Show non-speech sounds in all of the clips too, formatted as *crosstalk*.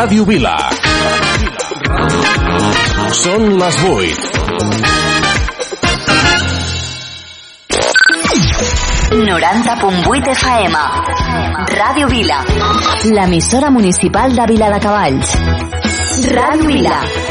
Ràdio Vila. Són les 8. 90.8 FM. Ràdio Vila. L'emissora municipal de Vila de Cavalls. Ràdio Vila. Vila.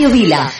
Radio Vila.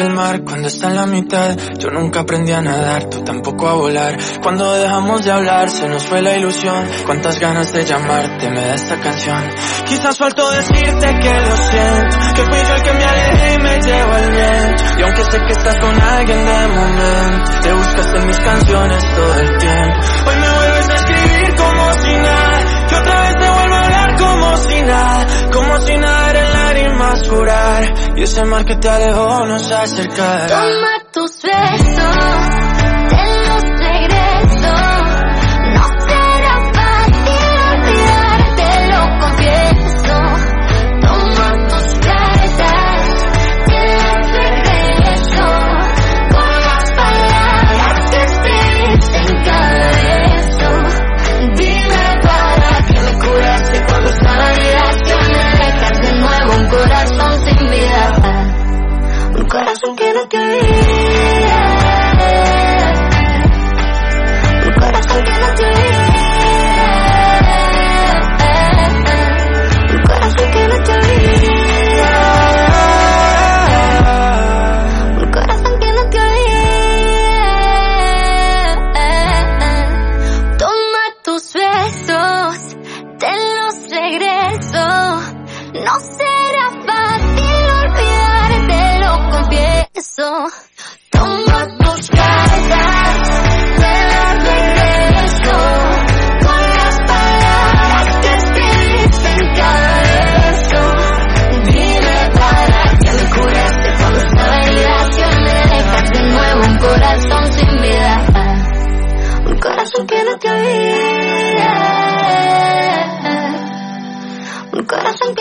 El mar cuando está en la mitad. Yo nunca aprendí a nadar, tú tampoco a volar. Cuando dejamos de hablar se nos fue la ilusión. Cuántas ganas de llamarte me da esta canción. Quizás faltó decirte que lo siento, que fui yo el que me alejé y me llevo el viento. Y aunque sé que estás con alguien de momento, te buscaste en mis canciones todo el tiempo. Hoy me vuelves a escribir como si nada, y otra vez te vuelvo a hablar como si nada, como si nada jurar. Y ese mar que te alejó nos acercará. Toma tus besos,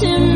To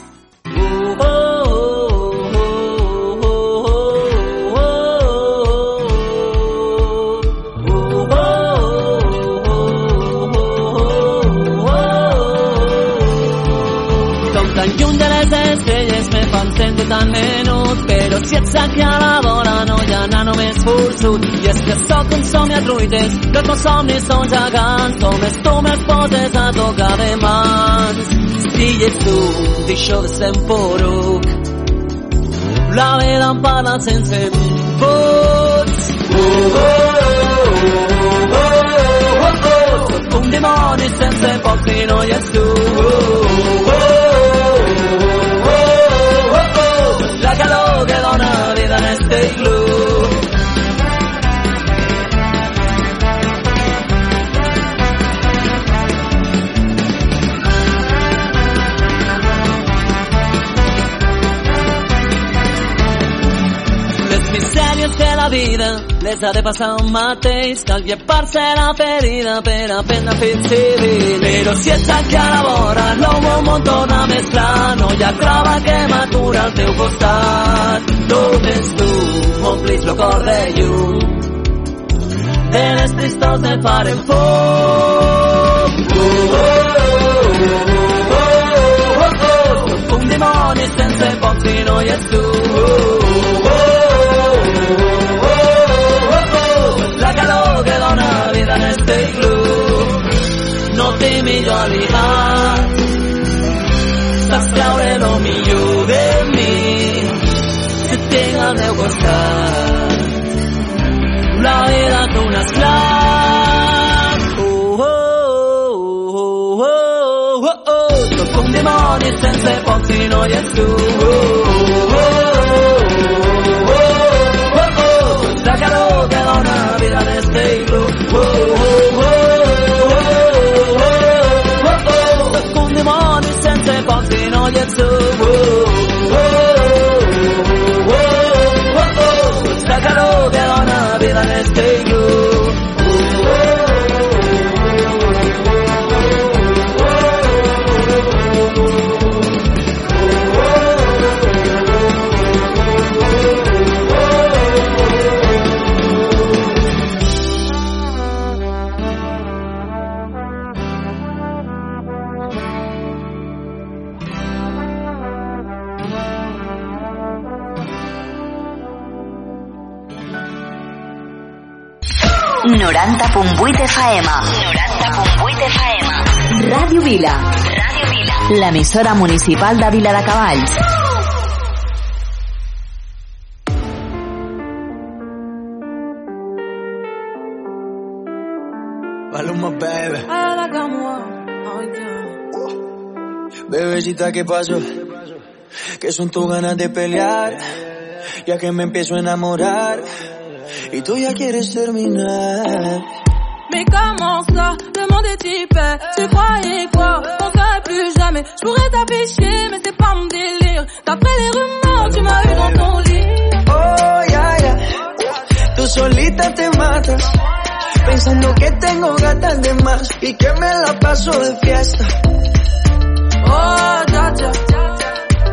Sóc un somni a truites que els meus somnis són gegants només tu me'ls poses a tocar de mans si ets tu deixo de ser un poruc la vida em parla sense vots uh, oh, oh, oh, oh, oh. Sóc un dimoni sense poc si no hi ets tu uh, oh, oh. la calor que dona vida en este iglú. La vida les ha de passar un mateix, cal llepar-se la ferida per aprendre a fer civil. Però si ets aquí a la vora, no el món torna més clar, no hi ha prova que m'atura al teu costat. Tot ets tu, omplis el cor de llum, de les tristors del pare en foc. Uh, oh. Sóc un dimoni sense poc si no hi ets tu. Uh, oh, este iglú no té millor aliat saps treure lo millor de mi et tinc al meu costat. La vida que esclat oh, oh, oh, oh, oh, oh. Sóc un dimoni sense poc si no hi ets tu. oh, oh, koniec, oh. 90.8 FM. 90.8 FM. Ràdio Vila. Ràdio Vila. L'emissora municipal de Vila de Cavalls. Paloma, baby. Bebecita, ¿qué pasó? Que son tus ganas de pelear? Ya que me empiezo a enamorar. Y tú ya quieres terminar. Mais comment ça, le monde est hyper. Tu croyais quoi, on serait plus jamais. Je pourrais t'afficher, mais c'est pas mon délire. D'après les rumeurs, tu m'as eu dans ton lit. Oh, ya, ya Tú solita te matas Pensando que tengo gatas de más Y que me la paso de fiesta. Oh, dja dja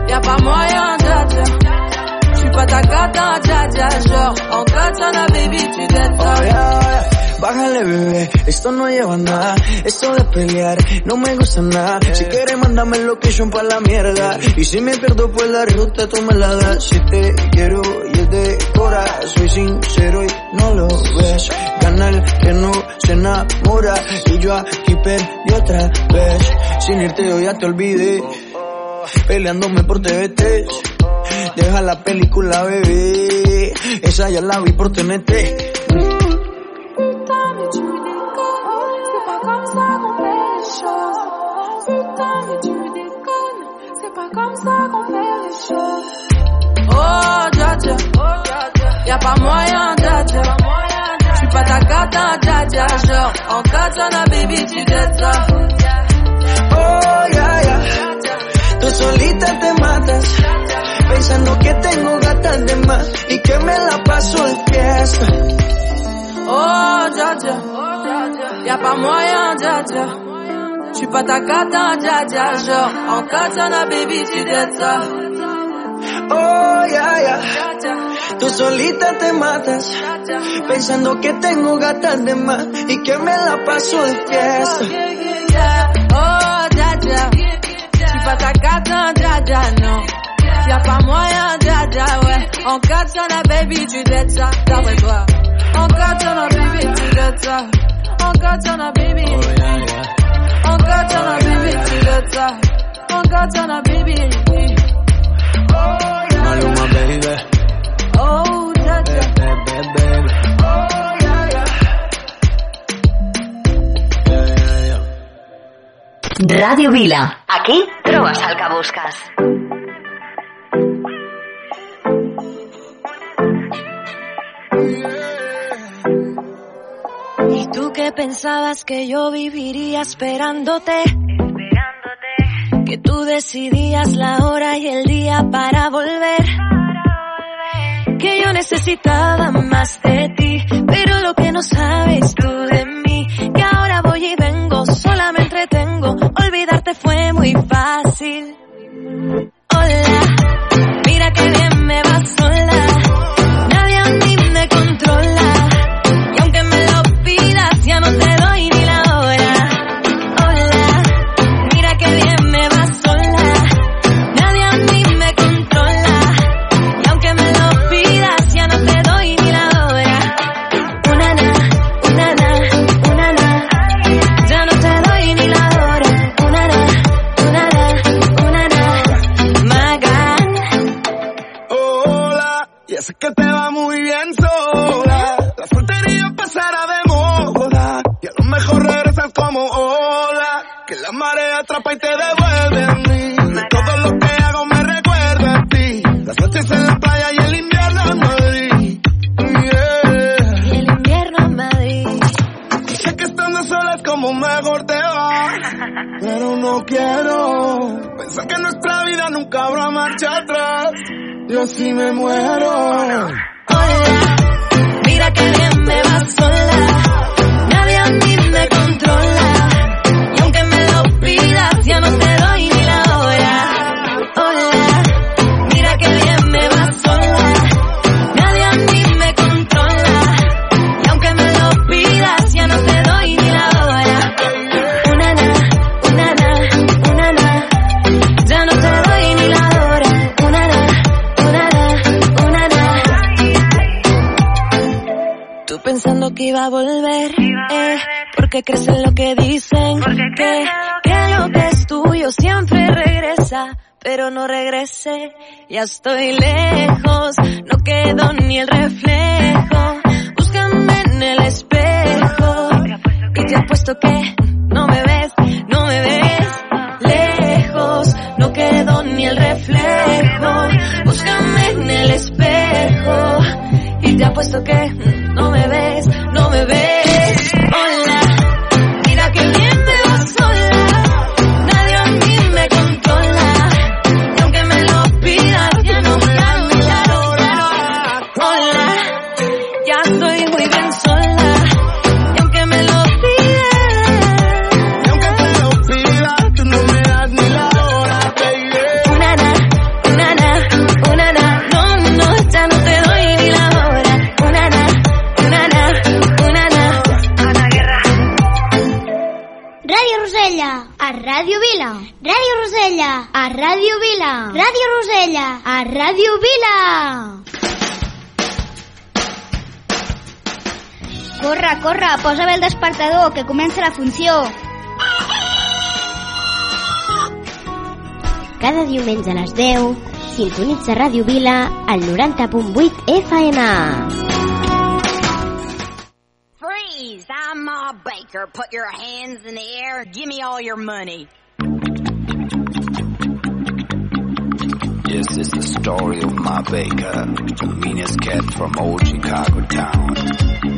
Y'a pas moyen, J'suis pas ta gata, dja dja Genre, en katana, baby, tu ça Oh, ya Bájale, bebé, esto no lleva nada. Esto de pelear no me gusta nada. Si quieres, mándame el location pa' la mierda. Y si me pierdo por la ruta, tú me la das. Si te quiero y es de cora, soy sincero y no lo ves. Gana el que no se enamora. Y yo aquí perdí otra vez. Sin irte yo ya te olvidé. Peleándome por TVT. Deja la película, bebé. Esa ya la vi por TNT. Oh, dja dja, y'a pas moyen, dja dja. J'suis pas ta gata, dja dja. Genre, en katana, baby, tu dettes ça. solita te matas. Pensando que tengo gatas de más y que me la paso de fiesta. Oh, ya, ya. Y'a pas moyen, ya, ya. J'suis pas ta cata, ya, ya, ya. En katana, baby, tu ça. Oh, ya, ya. Tú solita te matas. Pensando que tengo gatas de más y que me la paso de fiesta. Oh, ya, ya. Si pa ta katan, dja dja non Si a pa moyen, dja dja On cartonne baby, tu dettes ça D'après toi On cartonne la baby, tu dettes ça On cartonne la baby On cartonne la baby, tu dettes ça On baby Maluma baby? Ràdio Vila. Aquí trobes el que busques. ¿Y tú qué pensabas que yo viviría esperándote? Que tú decidías la hora y el día para volver. Que yo necesitaba más de ti, pero lo que no sabes tú de mí, entretengo, olvidarte fue muy fácil. Hola, mira que bien me va sola, sé que te va muy bien sola. La soltería pasará de moda. Y a lo mejor regresas como ola. Que la marea atrapa y te devuelve a mí. Y todo lo que hago me recuerda a ti. Las noches en la playa y el invierno en Madrid. Yeah. Y el invierno en Madrid. Y sé que estando sola es como mejor te va. Pero no quiero pensar que nuestra vida nunca habrá marcha atrás. Yo sí me muero. Hola, mira que bien me va sola. Iba a volver, eh, porque crees en lo que dicen, que, que lo que es tuyo siempre regresa, pero no regrese, ya estoy lejos, no quedo ni el reflejo, búscame en el espejo, y te apuesto que no me ves, no me ves, lejos, no quedo ni el reflejo, búscame en el espejo, y te apuesto que no me ves, me ves. Posa bé el despertador, que comença la funció. Cada diumenge a les 10, sintonitza Ràdio Vila al 90.8 FM. Freeze! I'm Ma Baker. Put your hands in the air. Give me all your money. Yes, it's the story of Ma Baker, the meanest cat from old Chicago town.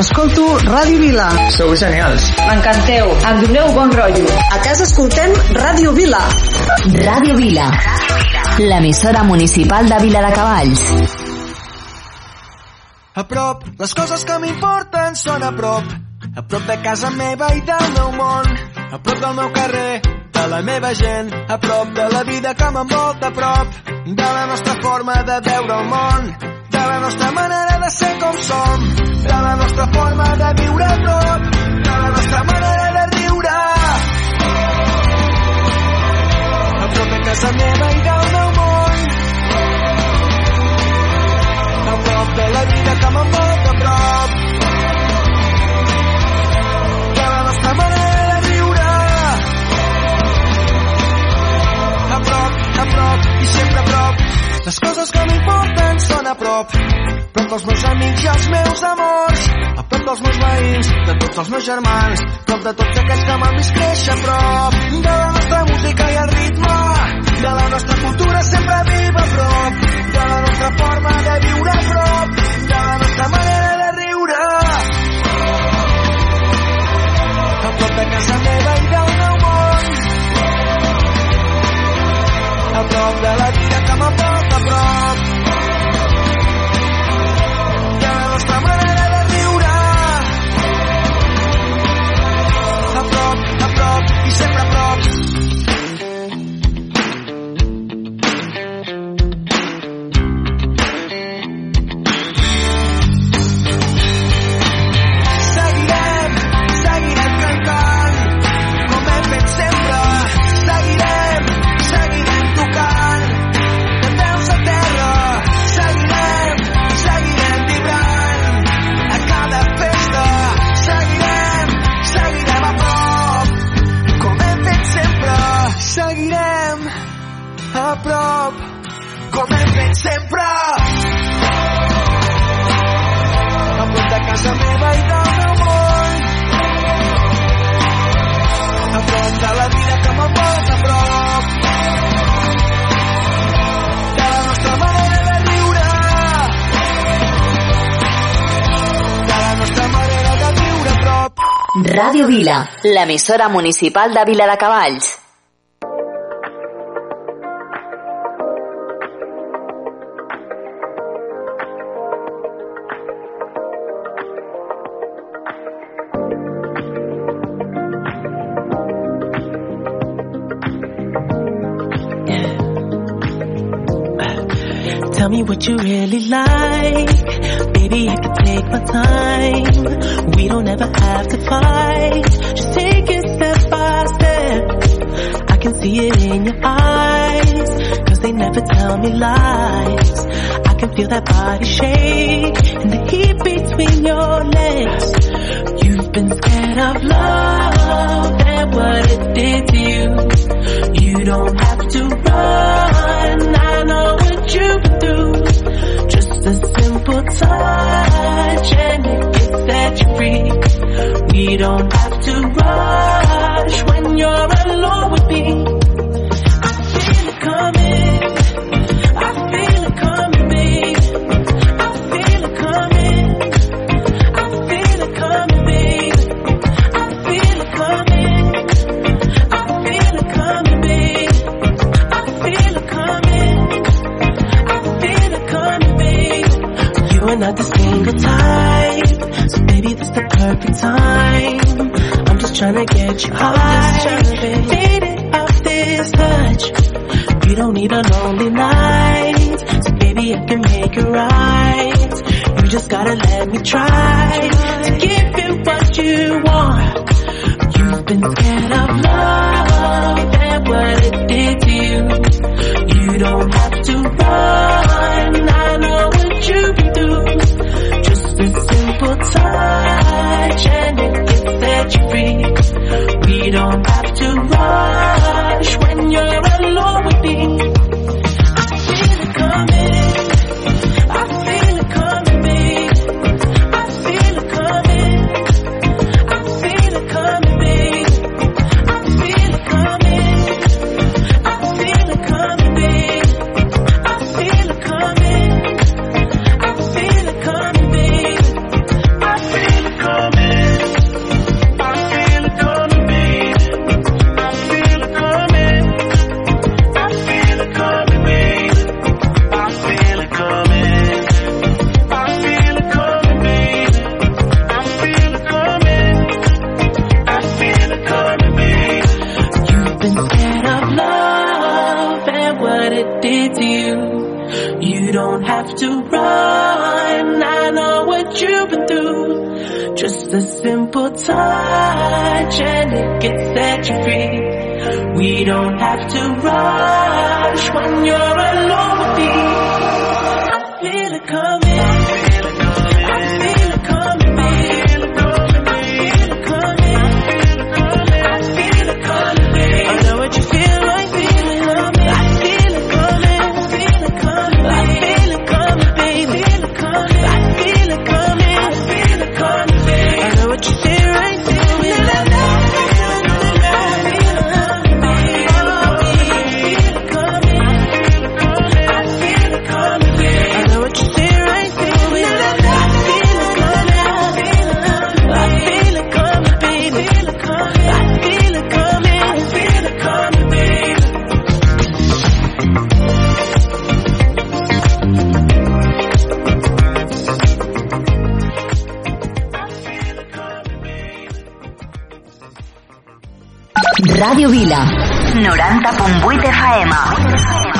Escolto Ràdio Vila. Sou genials. M'encanteu. Em doneu bon rotllo. A casa escoltem Ràdio Vila. Ràdio Vila. L'emissora municipal de Vila de Cavalls. A prop, les coses que m'importen són a prop. A prop de casa meva i del meu món. A prop del meu carrer, de la meva gent. A prop de la vida que m'envolta a prop. De la nostra forma de veure el món. La nostra manera de ser com som. De la nostra forma de viure prop. De la nostra manera de riure. A prop de casa meva i del meu món. A prop de la vida que m'envolta a prop. De la nostra manera de viure. A prop, a prop. Prop. Prop dels meus amics i els meus amors. A prop dels meus veïns, de tots els meus germans. Prop de tots aquells que m'han vist créixer a prop. De la nostra música i el ritme. De la nostra cultura sempre viva a prop. De la nostra forma de viure a prop. De la nostra manera de riure. A prop de casa meva i del meu món. A prop de la vida que m'aporta a prop. Nostra manera de riure. A prop, a prop i sempre a prop. Ràdio Vila, l'emissora municipal de Vila de Cavalls. Baby, I can take my time. We don't ever have to fight. Just take it step by step. I can see it in your eyes. Cause they never tell me lies. I can feel that body shake and the heat between your legs. You've been scared of love and what it did to you. You don't have to run. I know what you've been through. Just a simple touch and it set you free. We don't have to rush when you're alone touch. All I need off this touch. You don't need another.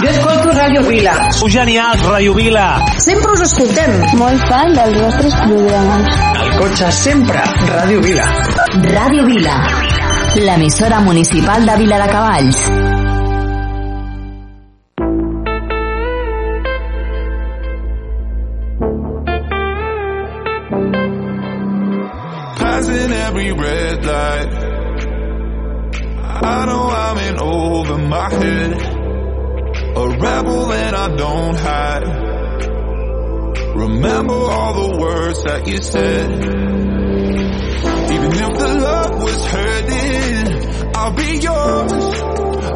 Jo escolto Ràdio Vila. Sou genials, Ràdio Vila. Sempre us escoltem. Molt fan dels vostres programes. Al cotxe sempre, Ràdio Vila. Ràdio Vila, l'emissora municipal de Vila de Cavalls. Passing every red light I know I'm in over my head A rebel and I don't hide. Remember all the words that you said. Even if the love was hurting I'll be yours.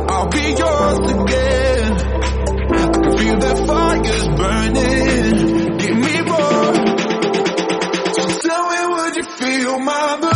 I'll be yours again. I can feel that fire's burning. Give me more. So tell me would you feel my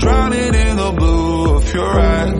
drowning in the blue of your eyes.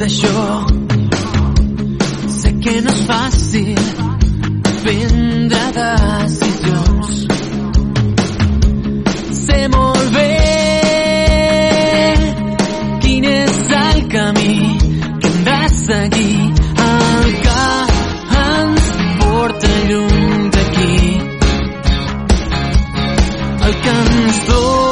Tot això? Sé que no és fàcil prendre decisions. Sé molt bé quin és el camí que hem de seguir, el que ens porta lluny d'aquí. El que ens dona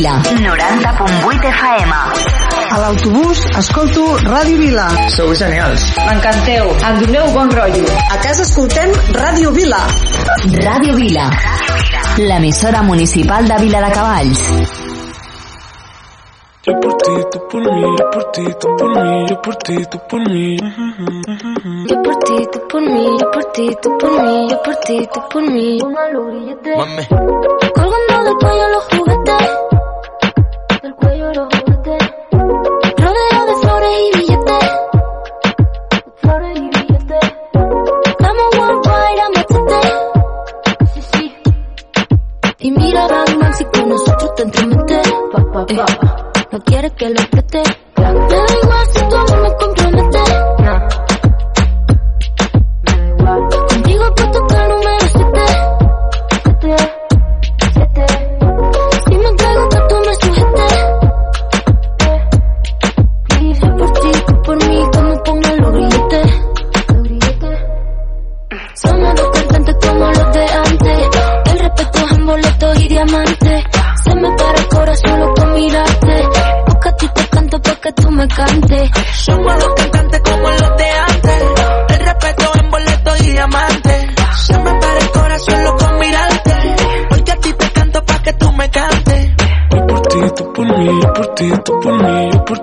Vila. 90.8 FM. A l'autobús escolto Ràdio Vila. Sou genials. M'encanteu. Em doneu bon rotllo. A casa escoltem Ràdio Vila. Ràdio Vila. L'emissora municipal de Vila de Cavalls. Yo por ti, tú por mí, yo por ti, tú por mí, yo por ti, tú por mí. Yo por ti, tú por mí, yo por ti, tú por mí, yo por ti, tú por mí. Mami. Colgando del cuello los juguetes, del cuello los juguetes. Rodeado de flores y billetes, flores y billetes. Estamos worldwide a machete, sí, sí. Y mira Bang si con nosotros te entremetes. Eh, no quieres que lo preste. Me da igual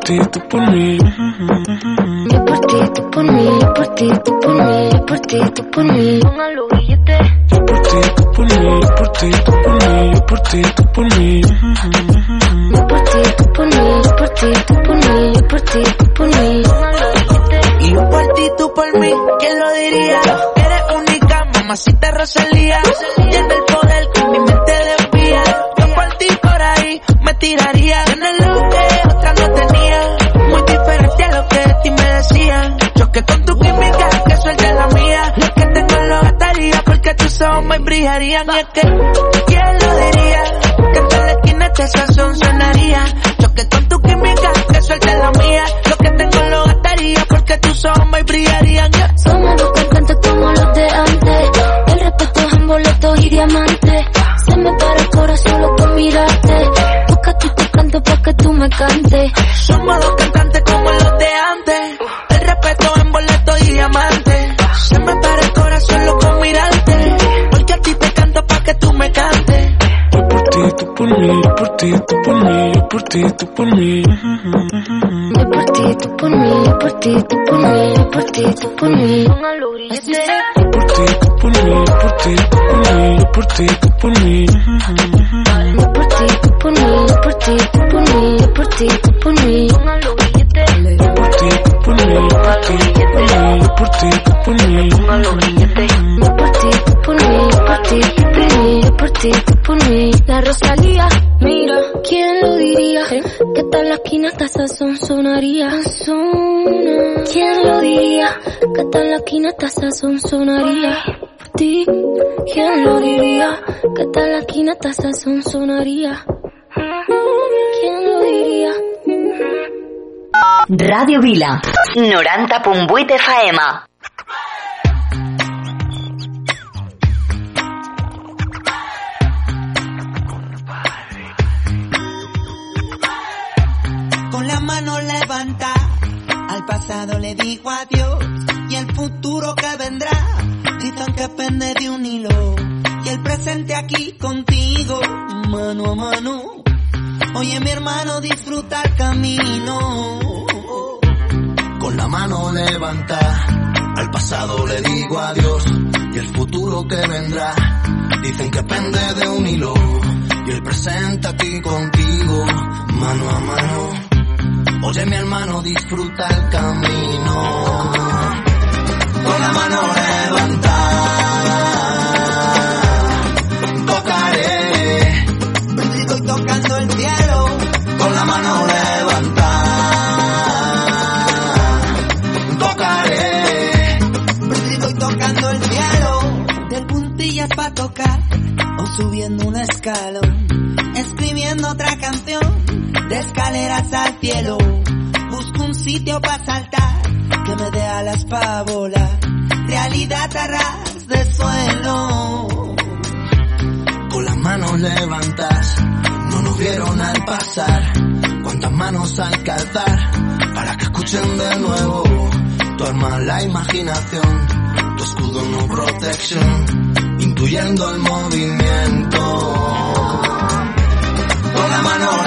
ti, tú por mí. Yo por ti, tú por mí, yo por ti, tú por mí, yo por ti, tú por mí. Póngalo billete. Yo por ti, tú por mí, yo por ti, tú por mí, yo por ti, tú por mí. Yo por ti, tú por mí, yo por ti, tú por mí, yo por ti, tú por mí. Y yo por ti, tú por mí, ¿quién lo diría? Eres única, mamacita Rosalía. Tiene el poder que mi mente desvía. Yo por ti por ahí me tiraría. Tus ojos me brillarían. Y es que, ¿quién lo diría? Que en la esquina este sazón sonaría. Choque con tu química, que suelte la mía. Lo que tengo lo gastaría porque tus ojos me brillarían. Yeah. Somos dos cantantes como los de antes. El respeto es en boletos y diamantes. Se me para el corazón solo con mirarte. Busca tú te canto pa' que tú me cantes. Somos dos cantantes como los de antes. El respeto mí, yo por ti, tú por mí, yo por ti, tú por mí. Yo por ti, tú por mí, yo por ti, tú por mí, yo por ti, tú por mí. Yo por ti, tú por mí, yo por ti, tú por mí, yo por ti, tú por mí. Yo por ti, tú por mí, yo por ti, tú por mí, yo por ti, tú por mí. Yo por ti, tú por mí, yo por ti, tú por mí, yo por ti, tú por mí. Yo por ti, tú por mí, por ti, tú por mí, yo por ti, tú por mí. La Rosalía, mira, ¿quién lo diría? Que tal la esquina hasta sazón sonaría. Sazona. ¿Quién lo diría? Que tal la esquina hasta sazón sonaría. Por ti, ¿quién lo diría? Que tal la esquina hasta sazón sonaría. ¿Quién lo diría? Ràdio Vila. 90.8 FM. Con al pasado le digo adiós y el futuro que vendrá. Dicen que pende de un hilo y el presente aquí contigo, mano a mano. Oye mi hermano, disfruta el camino. Con la mano levanta, al pasado le digo adiós y el futuro que vendrá. Dicen que pende de un hilo y el presente aquí contigo, mano a mano. Oye mi hermano, disfruta el camino. Con la mano levanta, tocaré. Estoy tocando el cielo. Con la mano levanta, tocaré. Estoy tocando el cielo. De puntillas pa' tocar o subiendo un escalón. Escribiendo otra canción de escaleras al cielo. Busco un sitio para saltar que me dé alas pa' volar. Realidad a ras de suelo. Con las manos levantas, no nos vieron al pasar. Cuántas manos hay que alzar para que escuchen de nuevo. Tu arma la imaginación, tu escudo no protección, intuyendo el movimiento. Con la mano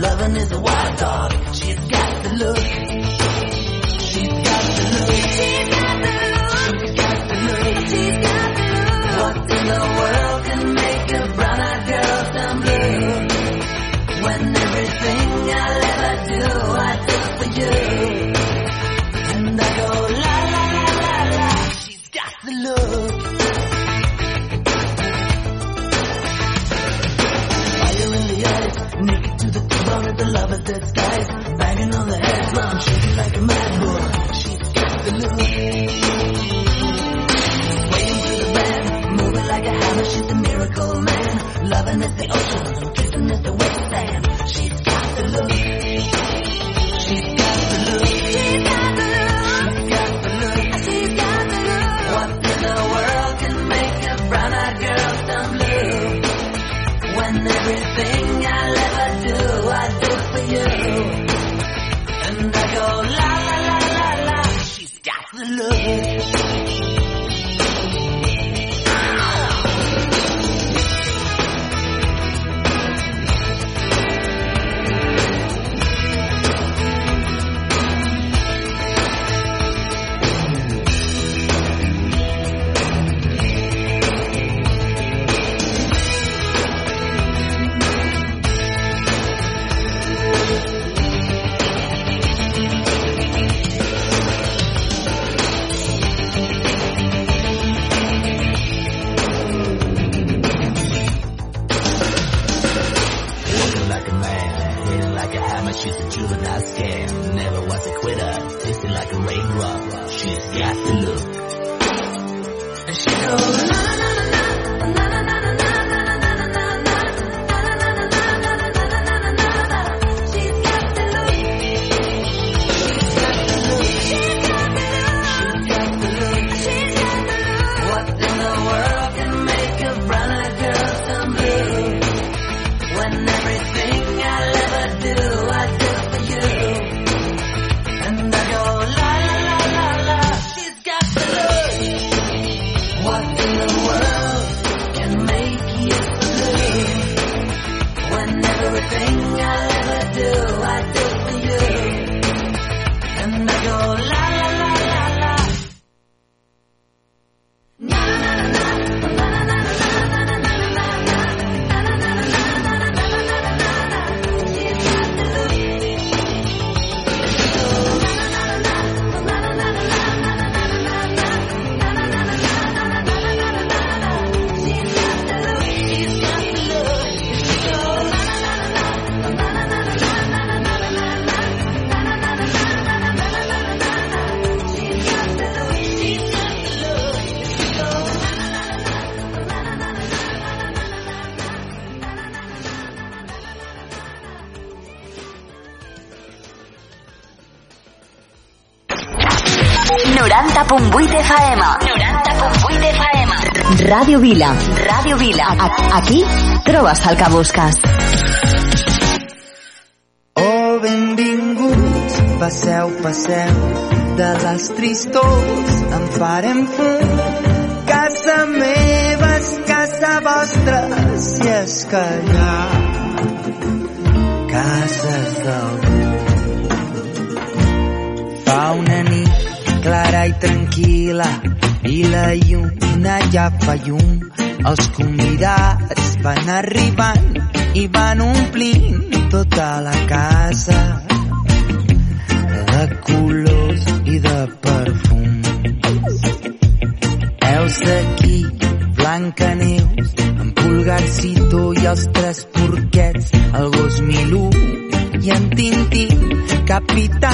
loving is a wild dog. Ràdio Vila. Ràdio Vila. A aquí trobes el que busques. Oh, benvinguts, passeu, passeu, de les tristors en farem fum. Casa meva és casa vostra, si és que hi ha cases del món. Fa una clara i tranquil·la i la lluna ja fa llum. Els convidats van arribant i van omplint tota la casa de colors i de perfums. Heus d'aquí, Blanca Neus, en Pulgarcito i els tres porquets, el gos Milú i en Tintín, Capità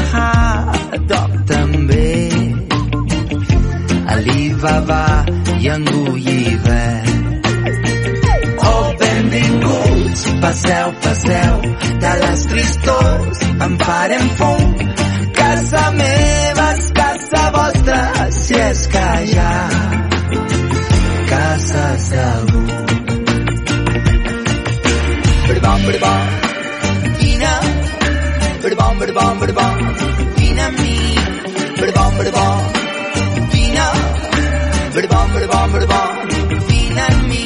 Alibaba i en Gulliver. Oh, benvinguts, passeu, passeu, de les tristors en farem fum. Casa meva és casa vostra, si és que hi ha casa d'algú. Berbom, berbom, vine, berbom, berbom, berbom, vine amb mi, berbom, berbom, berbom, berbom, berbom, vine amb mi.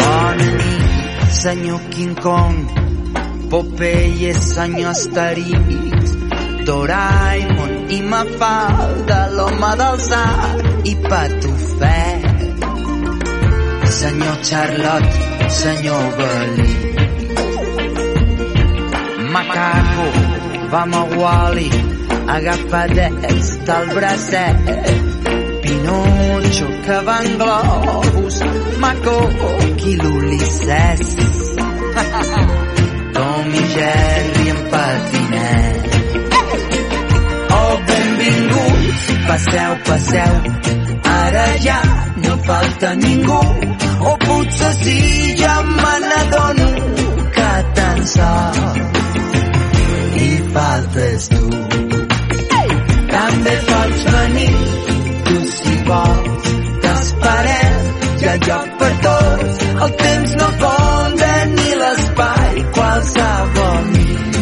Bona nit, senyor King Kong, Popeye, senyor Asterix, Doraemon i Mafalda, l'home del Zar i Patufet. Senyor Charlotte, senyor Belí. Macaco, vam a Wally, agafadets del bracet. Pinocho, que van globus, Maco, qui l'Ulisses. *laughs* Tom i Jerry en patinet. Oh, benvinguts, passeu, passeu, ara ja no falta ningú, o potser sí, ja me n'adono que tan sol hi faltes tu. També pots venir, tu si vols, t'esperem, hi ha lloc per tots, el temps no fonda ni l'espai, qualsevol nit.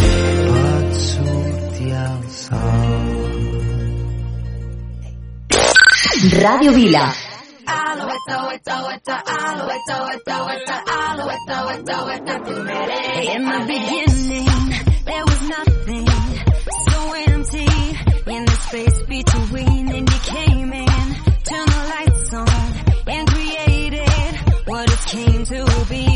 Pot sortir el sol. Ràdio Vila. In the beginning, there was nothing so empty in the space between. And you came in, turned the lights on, and created what it came to be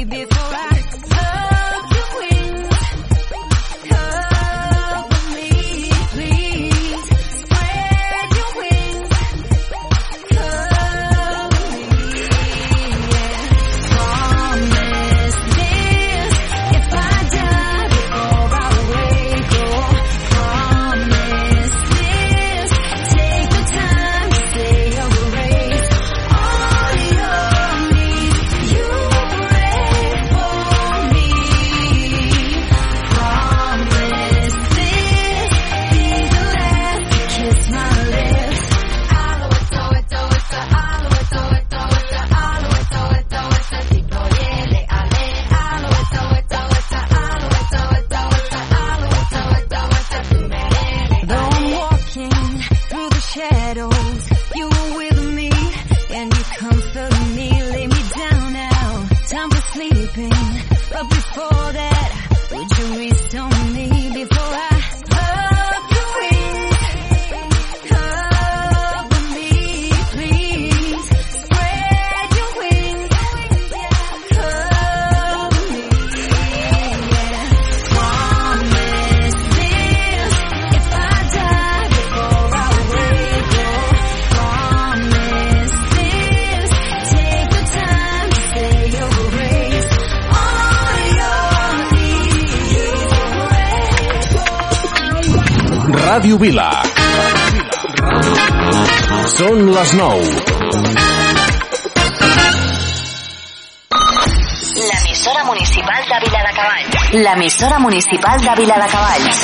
les 9. L'emissora municipal de Viladecavalls. L'emissora municipal de Viladecavalls.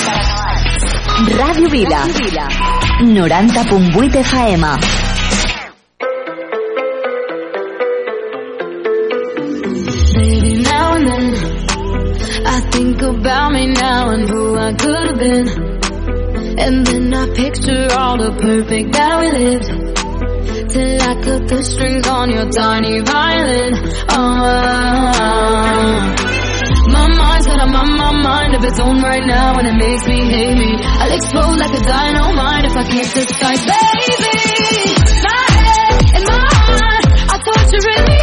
Ràdio Vila. 90.8 FM. Baby, now and then I think about me now and who I could have been. And then I picture all the perfect that we lived. till I cut the strings on your tiny violin. Oh, my mind's got a mind, my mind of its own right now, and it makes me hate me. I'll explode like a dynamite if I can't disguise, baby. My head and my heart, I thought you.